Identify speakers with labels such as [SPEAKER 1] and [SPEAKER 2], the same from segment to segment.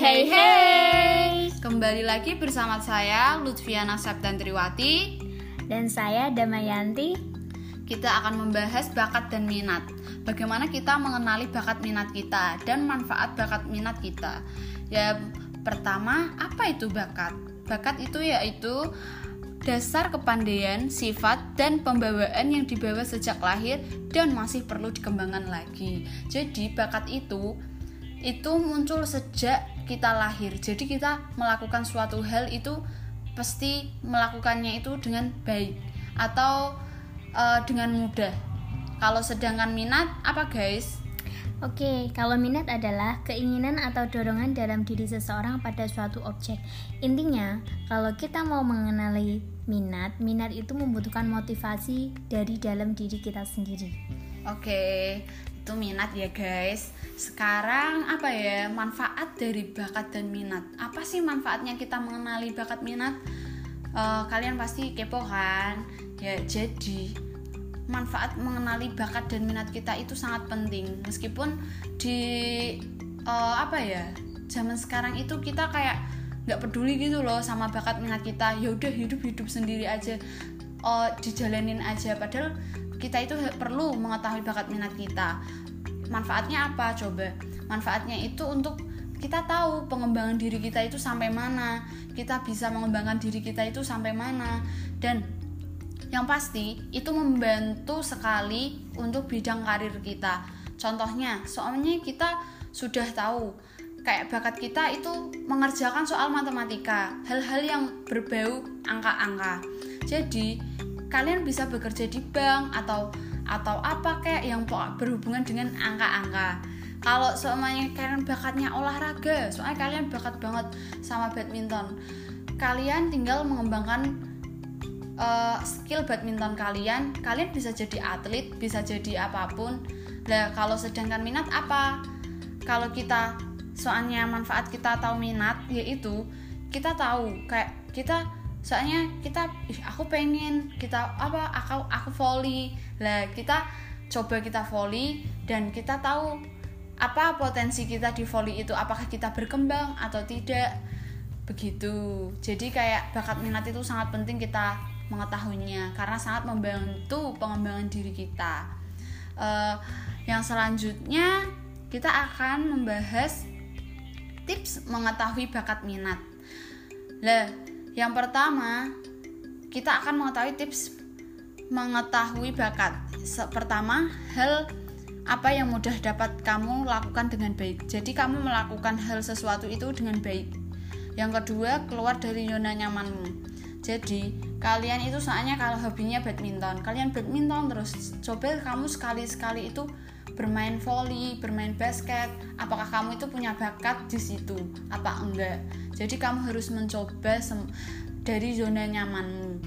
[SPEAKER 1] hey hey
[SPEAKER 2] Kembali lagi bersama saya Lutfiana Septantriwati
[SPEAKER 1] Dan saya Damayanti.
[SPEAKER 2] Kita akan membahas bakat dan minat. Bagaimana kita mengenali bakat minat kita Dan manfaat bakat minat kita? Ya pertama apa itu bakat? Bakat itu yaitu dasar kepandaian, sifat, dan pembawaan yang dibawa sejak lahir dan masih perlu dikembangkan lagi. Jadi bakat itu itu muncul sejak kita lahir. Jadi kita melakukan suatu hal itu pasti melakukannya itu dengan baik atau uh, dengan mudah. Kalau sedangkan minat apa guys?
[SPEAKER 1] Oke, kalau minat adalah keinginan atau dorongan dalam diri seseorang pada suatu objek. Intinya, kalau kita mau mengenali minat, minat itu membutuhkan motivasi dari dalam diri kita sendiri.
[SPEAKER 2] Oke, itu minat ya guys. Sekarang apa ya manfaat dari bakat dan minat? Apa sih manfaatnya kita mengenali bakat minat? Uh, kalian pasti kepo kan? Ya jadi manfaat mengenali bakat dan minat kita itu sangat penting meskipun di uh, apa ya zaman sekarang itu kita kayak nggak peduli gitu loh sama bakat minat kita ya udah hidup hidup sendiri aja uh, dijalanin aja padahal kita itu perlu mengetahui bakat minat kita. Manfaatnya apa? Coba. Manfaatnya itu untuk kita tahu pengembangan diri kita itu sampai mana. Kita bisa mengembangkan diri kita itu sampai mana. Dan yang pasti itu membantu sekali untuk bidang karir kita. Contohnya, soalnya kita sudah tahu kayak bakat kita itu mengerjakan soal matematika, hal-hal yang berbau angka-angka. Jadi, kalian bisa bekerja di bank atau atau apa kayak yang berhubungan dengan angka-angka. Kalau soalnya kalian bakatnya olahraga, soalnya kalian bakat banget sama badminton, kalian tinggal mengembangkan uh, skill badminton kalian. Kalian bisa jadi atlet bisa jadi apa pun. Nah kalau sedangkan minat apa? Kalau kita soalnya manfaat kita tahu minat yaitu kita tahu kayak kita soalnya kita aku pengen kita apa aku aku volley lah kita coba kita volley dan kita tahu apa potensi kita di volley itu apakah kita berkembang atau tidak begitu jadi kayak bakat minat itu sangat penting kita mengetahuinya karena sangat membantu pengembangan diri kita. Uh, yang selanjutnya kita akan membahas tips mengetahui bakat minat. Lah, yang pertama kita akan mengetahui tips mengetahui bakat. Pertama, hal apa yang mudah dapat kamu lakukan dengan baik. Jadi kamu melakukan hal sesuatu itu dengan baik. Yang kedua, keluar dari zona nyamanmu jadi kalian itu soalnya kalau hobinya badminton kalian badminton terus coba kamu sekali-sekali itu bermain volley bermain basket apakah kamu itu punya bakat di situ apa enggak jadi kamu harus mencoba dari zona nyamanmu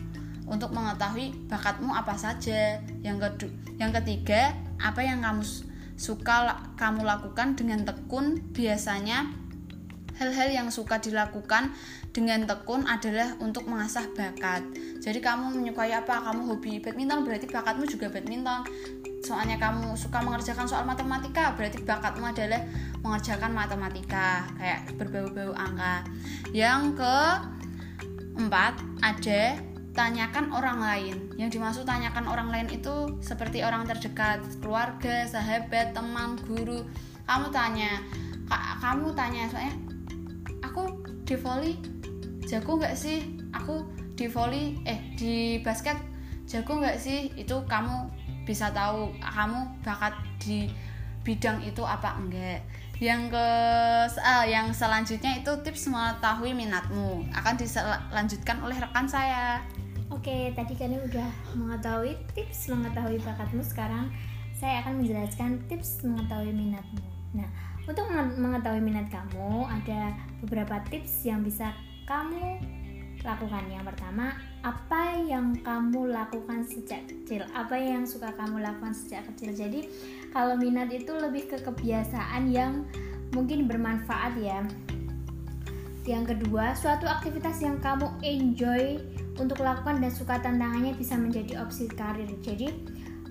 [SPEAKER 2] untuk mengetahui bakatmu apa saja yang kedua yang ketiga apa yang kamu suka kamu lakukan dengan tekun biasanya hal-hal yang suka dilakukan dengan tekun adalah untuk mengasah bakat. Jadi kamu menyukai apa? Kamu hobi badminton berarti bakatmu juga badminton. Soalnya kamu suka mengerjakan soal matematika, berarti bakatmu adalah mengerjakan matematika, kayak berbau-bau angka. Yang keempat ada tanyakan orang lain. Yang dimaksud tanyakan orang lain itu seperti orang terdekat, keluarga, sahabat, teman, guru. Kamu tanya, kamu tanya soalnya aku di volley jago nggak sih aku di volley eh di basket jago nggak sih itu kamu bisa tahu kamu bakat di bidang itu apa enggak. Yang ke uh, yang selanjutnya itu tips mengetahui minatmu akan dilanjutkan oleh rekan saya.
[SPEAKER 1] Oke tadi kalian udah mengetahui tips mengetahui bakatmu. Sekarang saya akan menjelaskan tips mengetahui minatmu. Nah untuk mengetahui minat kamu ada beberapa tips yang bisa kamu lakukan. Yang pertama apa yang kamu lakukan sejak kecil? Apa yang suka kamu lakukan sejak kecil? Jadi kalau minat itu lebih ke kebiasaan yang mungkin bermanfaat ya. Yang kedua suatu aktivitas yang kamu enjoy untuk lakukan dan suka tantangannya bisa menjadi opsi karir. Jadi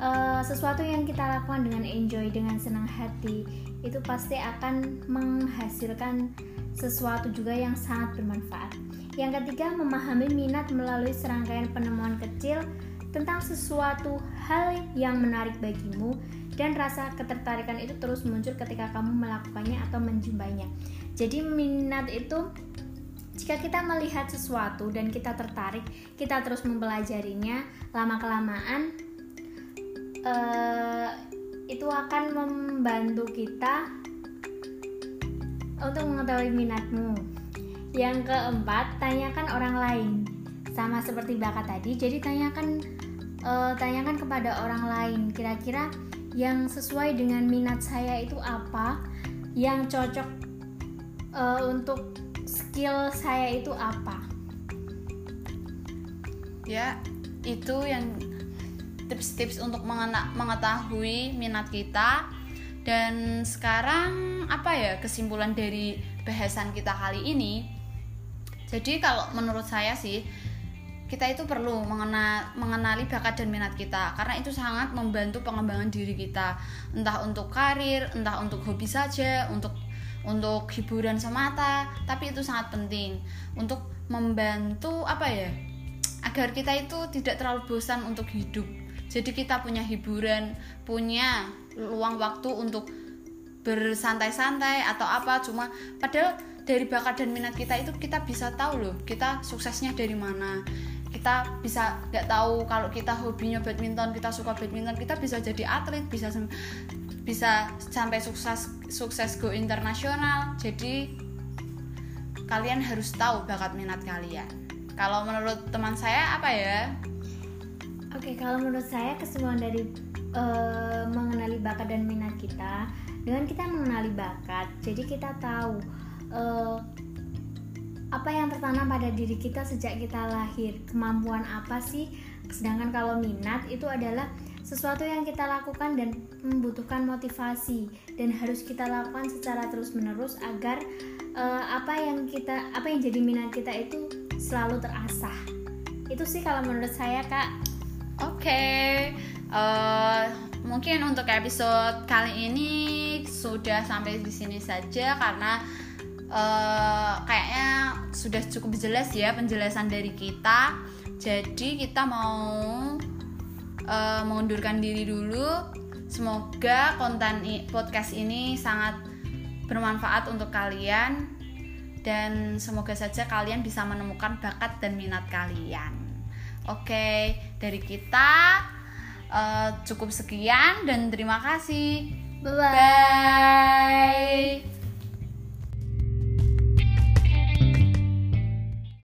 [SPEAKER 1] uh, sesuatu yang kita lakukan dengan enjoy dengan senang hati itu pasti akan menghasilkan sesuatu juga yang sangat bermanfaat. Yang ketiga, memahami minat melalui serangkaian penemuan kecil tentang sesuatu hal yang menarik bagimu dan rasa ketertarikan itu terus muncul ketika kamu melakukannya atau menjumpainya. Jadi minat itu jika kita melihat sesuatu dan kita tertarik, kita terus mempelajarinya, lama kelamaan uh, itu akan membantu kita untuk mengetahui minatmu. Yang keempat, tanyakan orang lain. Sama seperti bakat tadi, jadi tanyakan uh, tanyakan kepada orang lain kira-kira yang sesuai dengan minat saya itu apa, yang cocok uh, untuk skill saya itu apa.
[SPEAKER 2] Ya, itu yang tips-tips untuk mengetahui minat kita dan sekarang apa ya kesimpulan dari bahasan kita kali ini? Jadi kalau menurut saya sih kita itu perlu mengenal, mengenali bakat dan minat kita. Karena itu sangat membantu pengembangan diri kita. Entah untuk karir entah untuk hobi saja untuk untuk hiburan semata. Tapi itu sangat penting. Untuk membantu apa ya agar kita itu tidak terlalu bosan untuk hidup jadi kita punya hiburan punya luang waktu untuk bersantai-santai atau apa. Cuma padahal dari bakat dan minat kita itu kita bisa tahu loh kita suksesnya dari mana. Kita bisa nggak tahu kalau kita hobinya badminton kita suka badminton kita bisa jadi atlet bisa bisa sampai sukses sukses go internasional. Jadi kalian harus tahu bakat minat kalian. Kalau menurut teman saya apa ya
[SPEAKER 1] oke kalau menurut saya kesemuan dari uh, mengenali bakat dan minat kita dengan kita mengenali bakat jadi kita tahu uh, apa yang tertanam pada diri kita sejak kita lahir kemampuan apa sih? Sedangkan kalau minat itu adalah sesuatu yang kita lakukan dan membutuhkan motivasi dan harus kita lakukan secara terus menerus agar uh, apa yang kita apa yang jadi minat kita itu selalu terasah. Itu sih kalau menurut saya kak
[SPEAKER 2] oke okay. uh, eh, mungkin untuk episode kali ini sudah sampai di sini saja karena uh, kayaknya sudah cukup jelas ya penjelasan dari kita. Jadi kita mau uh, mengundurkan diri dulu. Semoga konten podcast ini sangat bermanfaat untuk kalian dan semoga saja kalian bisa menemukan bakat dan minat kalian. Oke, dari kita uh, cukup sekian dan terima kasih.
[SPEAKER 1] -bye. Bye.